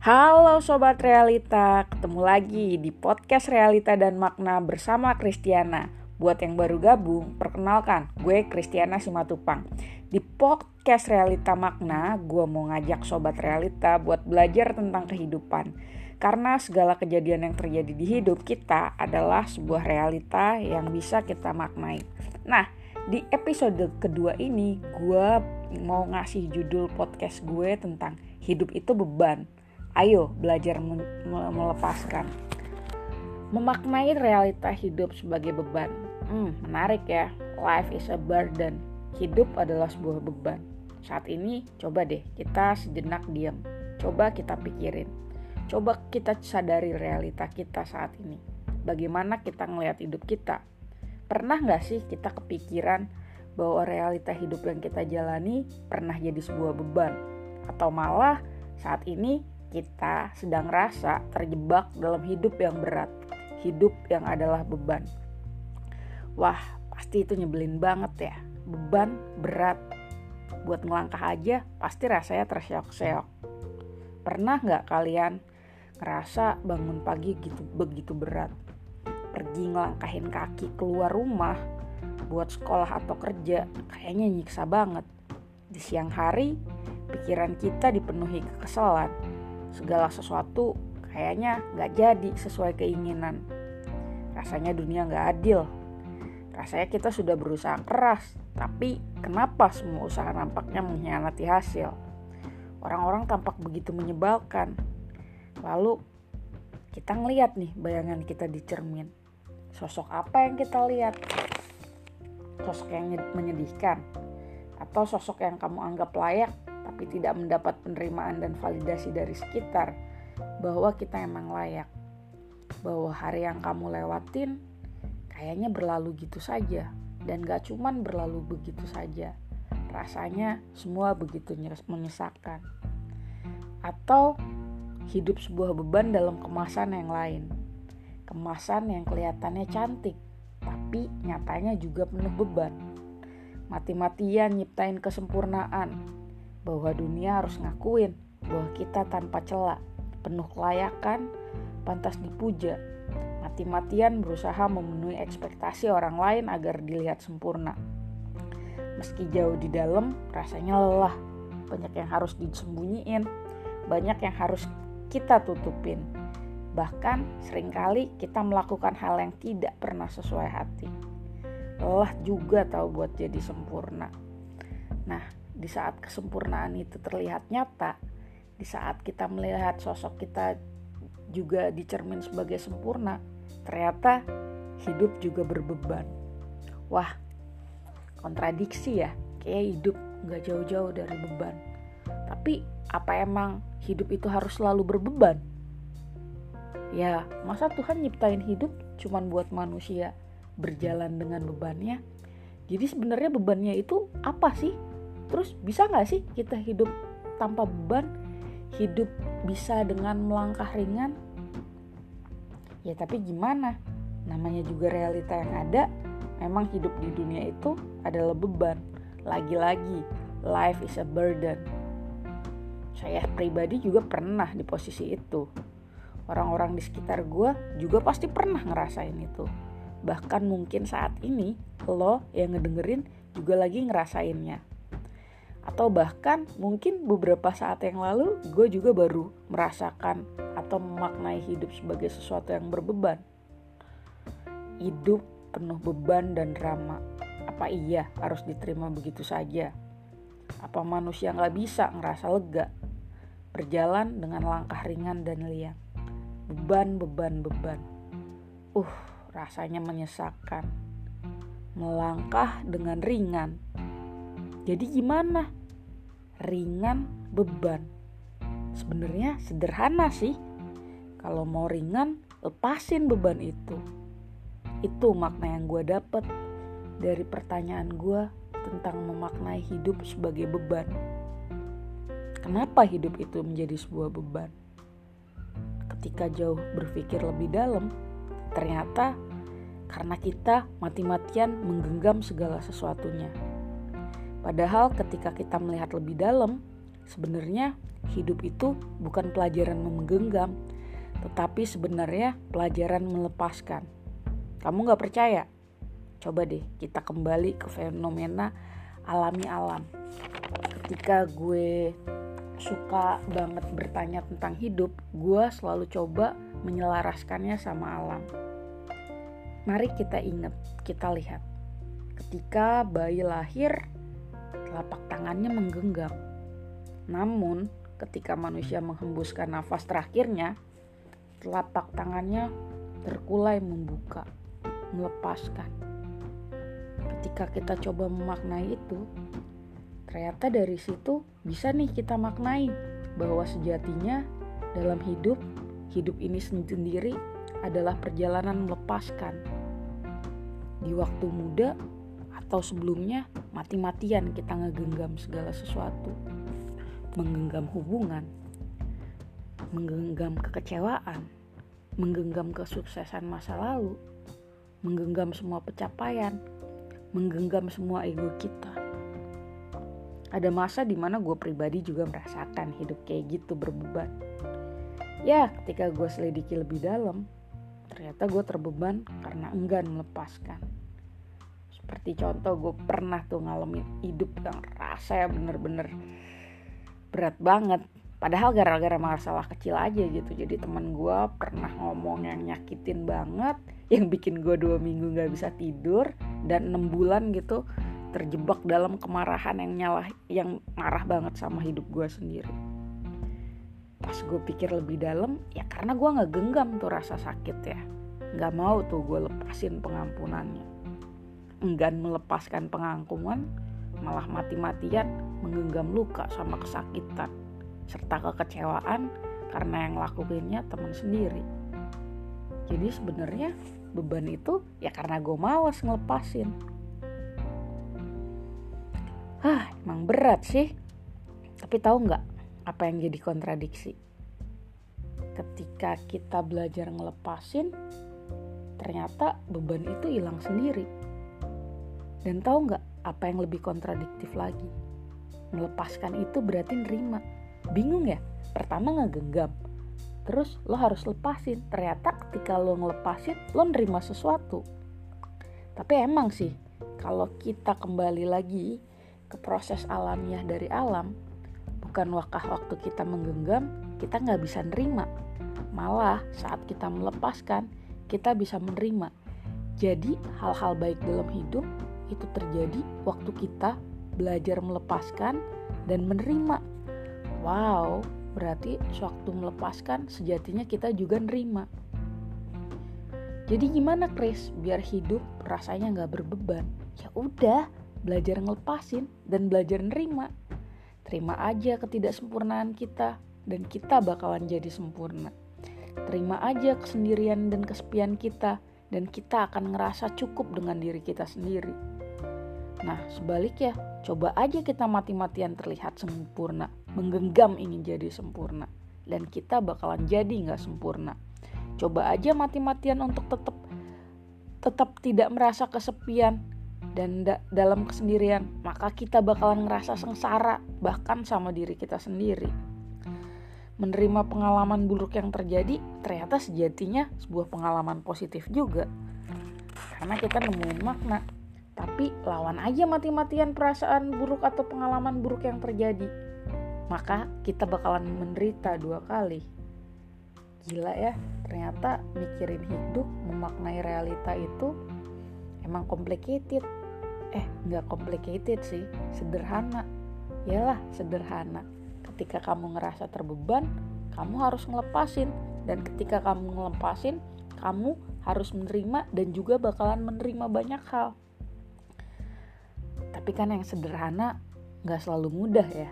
Halo Sobat Realita, ketemu lagi di podcast Realita dan Makna bersama Kristiana. Buat yang baru gabung, perkenalkan, gue Kristiana Simatupang. Di podcast Realita Makna, gue mau ngajak Sobat Realita buat belajar tentang kehidupan. Karena segala kejadian yang terjadi di hidup kita adalah sebuah realita yang bisa kita maknai. Nah, di episode kedua ini, gue mau ngasih judul podcast gue tentang hidup itu beban Ayo belajar melepaskan. Memaknai realita hidup sebagai beban. Hmm, menarik ya. Life is a burden. Hidup adalah sebuah beban. Saat ini coba deh kita sejenak diam. Coba kita pikirin. Coba kita sadari realita kita saat ini. Bagaimana kita ngelihat hidup kita? Pernah nggak sih kita kepikiran bahwa realita hidup yang kita jalani pernah jadi sebuah beban? Atau malah saat ini kita sedang rasa terjebak dalam hidup yang berat, hidup yang adalah beban. Wah, pasti itu nyebelin banget ya. Beban berat. Buat ngelangkah aja pasti rasanya terseok-seok. Pernah nggak kalian ngerasa bangun pagi gitu begitu berat? Pergi ngelangkahin kaki keluar rumah buat sekolah atau kerja kayaknya nyiksa banget. Di siang hari, pikiran kita dipenuhi kekesalan segala sesuatu kayaknya nggak jadi sesuai keinginan. Rasanya dunia nggak adil. Rasanya kita sudah berusaha keras, tapi kenapa semua usaha nampaknya mengkhianati hasil? Orang-orang tampak begitu menyebalkan. Lalu kita ngeliat nih bayangan kita di cermin. Sosok apa yang kita lihat? Sosok yang menyedihkan? Atau sosok yang kamu anggap layak tapi tidak mendapat penerimaan dan validasi dari sekitar bahwa kita emang layak. Bahwa hari yang kamu lewatin kayaknya berlalu gitu saja dan gak cuman berlalu begitu saja. Rasanya semua begitu menyesakan. Atau hidup sebuah beban dalam kemasan yang lain. Kemasan yang kelihatannya cantik, tapi nyatanya juga penuh beban. Mati-matian nyiptain kesempurnaan, bahwa dunia harus ngakuin bahwa kita tanpa celah, penuh kelayakan, pantas dipuja, mati-matian berusaha memenuhi ekspektasi orang lain agar dilihat sempurna. Meski jauh di dalam, rasanya lelah, banyak yang harus disembunyiin, banyak yang harus kita tutupin. Bahkan sering kali kita melakukan hal yang tidak pernah sesuai hati. Lelah juga tahu buat jadi sempurna. Nah, di saat kesempurnaan itu terlihat nyata, di saat kita melihat sosok kita juga dicermin sebagai sempurna, ternyata hidup juga berbeban. Wah, kontradiksi ya, kayak hidup nggak jauh-jauh dari beban. Tapi apa emang hidup itu harus selalu berbeban? Ya, masa Tuhan nyiptain hidup cuman buat manusia berjalan dengan bebannya? Jadi sebenarnya bebannya itu apa sih? Terus bisa nggak sih kita hidup tanpa beban? Hidup bisa dengan melangkah ringan? Ya tapi gimana? Namanya juga realita yang ada. Memang hidup di dunia itu adalah beban. Lagi-lagi, life is a burden. Saya pribadi juga pernah di posisi itu. Orang-orang di sekitar gue juga pasti pernah ngerasain itu. Bahkan mungkin saat ini lo yang ngedengerin juga lagi ngerasainnya atau bahkan mungkin beberapa saat yang lalu gue juga baru merasakan atau memaknai hidup sebagai sesuatu yang berbeban. Hidup penuh beban dan drama. Apa iya harus diterima begitu saja? Apa manusia nggak bisa ngerasa lega? Berjalan dengan langkah ringan dan liang. Beban, beban, beban. Uh, rasanya menyesakan. Melangkah dengan ringan jadi gimana? Ringan beban. Sebenarnya sederhana sih. Kalau mau ringan, lepasin beban itu. Itu makna yang gue dapet dari pertanyaan gue tentang memaknai hidup sebagai beban. Kenapa hidup itu menjadi sebuah beban? Ketika jauh berpikir lebih dalam, ternyata karena kita mati-matian menggenggam segala sesuatunya Padahal ketika kita melihat lebih dalam, sebenarnya hidup itu bukan pelajaran menggenggam, tetapi sebenarnya pelajaran melepaskan. Kamu gak percaya? Coba deh kita kembali ke fenomena alami alam. Ketika gue suka banget bertanya tentang hidup, gue selalu coba menyelaraskannya sama alam. Mari kita ingat, kita lihat. Ketika bayi lahir, telapak tangannya menggenggam. Namun, ketika manusia menghembuskan nafas terakhirnya, telapak tangannya terkulai membuka, melepaskan. Ketika kita coba memaknai itu, ternyata dari situ bisa nih kita maknai bahwa sejatinya dalam hidup, hidup ini sendiri adalah perjalanan melepaskan. Di waktu muda atau sebelumnya, mati-matian kita ngegenggam segala sesuatu. Menggenggam hubungan, menggenggam kekecewaan, menggenggam kesuksesan masa lalu, menggenggam semua pencapaian, menggenggam semua ego kita ada masa di mana gue pribadi juga merasakan hidup kayak gitu berbeban. Ya, ketika gue selidiki lebih dalam, ternyata gue terbeban karena enggan melepaskan. Seperti contoh gue pernah tuh ngalamin hidup yang rasa ya bener-bener berat banget. Padahal gara-gara masalah kecil aja gitu. Jadi teman gue pernah ngomong yang nyakitin banget, yang bikin gue dua minggu gak bisa tidur dan enam bulan gitu terjebak dalam kemarahan yang nyalah yang marah banget sama hidup gue sendiri pas gue pikir lebih dalam ya karena gue nggak genggam tuh rasa sakit ya nggak mau tuh gue lepasin pengampunannya enggan melepaskan pengampunan malah mati-matian menggenggam luka sama kesakitan serta kekecewaan karena yang lakuinnya teman sendiri jadi sebenarnya beban itu ya karena gue males ngelepasin Hah, emang berat sih. Tapi tahu nggak apa yang jadi kontradiksi? Ketika kita belajar ngelepasin, ternyata beban itu hilang sendiri. Dan tahu nggak apa yang lebih kontradiktif lagi? Melepaskan itu berarti nerima. Bingung ya? Pertama ngegenggam, terus lo harus lepasin. Ternyata ketika lo ngelepasin, lo nerima sesuatu. Tapi emang sih, kalau kita kembali lagi ke proses alamiah dari alam, bukan wakah waktu kita menggenggam, kita nggak bisa nerima. Malah saat kita melepaskan, kita bisa menerima. Jadi hal-hal baik dalam hidup itu terjadi waktu kita belajar melepaskan dan menerima. Wow, berarti sewaktu melepaskan sejatinya kita juga nerima. Jadi gimana Chris biar hidup rasanya nggak berbeban? Ya udah, belajar ngelepasin dan belajar nerima. Terima aja ketidaksempurnaan kita dan kita bakalan jadi sempurna. Terima aja kesendirian dan kesepian kita dan kita akan ngerasa cukup dengan diri kita sendiri. Nah, sebaliknya, coba aja kita mati-matian terlihat sempurna, menggenggam ingin jadi sempurna, dan kita bakalan jadi nggak sempurna. Coba aja mati-matian untuk tetap tetap tidak merasa kesepian, dan da dalam kesendirian, maka kita bakalan ngerasa sengsara bahkan sama diri kita sendiri. Menerima pengalaman buruk yang terjadi ternyata sejatinya sebuah pengalaman positif juga. Karena kita nemuin makna. Tapi lawan aja mati-matian perasaan buruk atau pengalaman buruk yang terjadi. Maka kita bakalan menderita dua kali. Gila ya, ternyata mikirin hidup, memaknai realita itu emang complicated eh nggak complicated sih sederhana yalah sederhana ketika kamu ngerasa terbeban kamu harus ngelepasin dan ketika kamu ngelepasin kamu harus menerima dan juga bakalan menerima banyak hal tapi kan yang sederhana nggak selalu mudah ya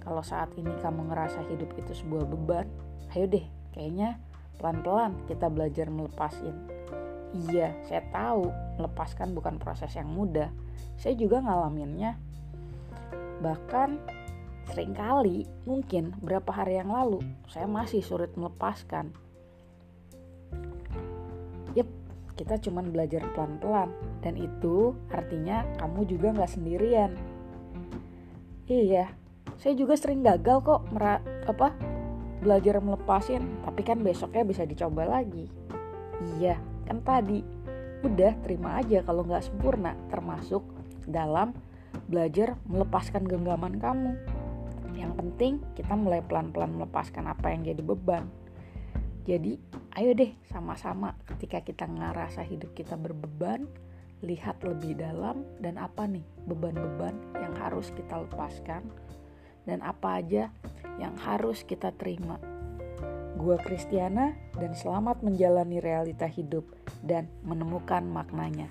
kalau saat ini kamu ngerasa hidup itu sebuah beban ayo deh kayaknya pelan-pelan kita belajar melepasin Iya, saya tahu melepaskan bukan proses yang mudah. Saya juga ngalaminnya. Bahkan sering kali, mungkin berapa hari yang lalu, saya masih sulit melepaskan. Yep, kita cuman belajar pelan-pelan. Dan itu artinya kamu juga nggak sendirian. Iya, saya juga sering gagal kok mera apa belajar melepasin tapi kan besoknya bisa dicoba lagi iya kan tadi udah terima aja kalau nggak sempurna termasuk dalam belajar melepaskan genggaman kamu yang penting kita mulai pelan-pelan melepaskan apa yang jadi beban jadi ayo deh sama-sama ketika kita ngerasa hidup kita berbeban lihat lebih dalam dan apa nih beban-beban yang harus kita lepaskan dan apa aja yang harus kita terima. Gua Kristiana dan selamat menjalani realita hidup dan menemukan maknanya.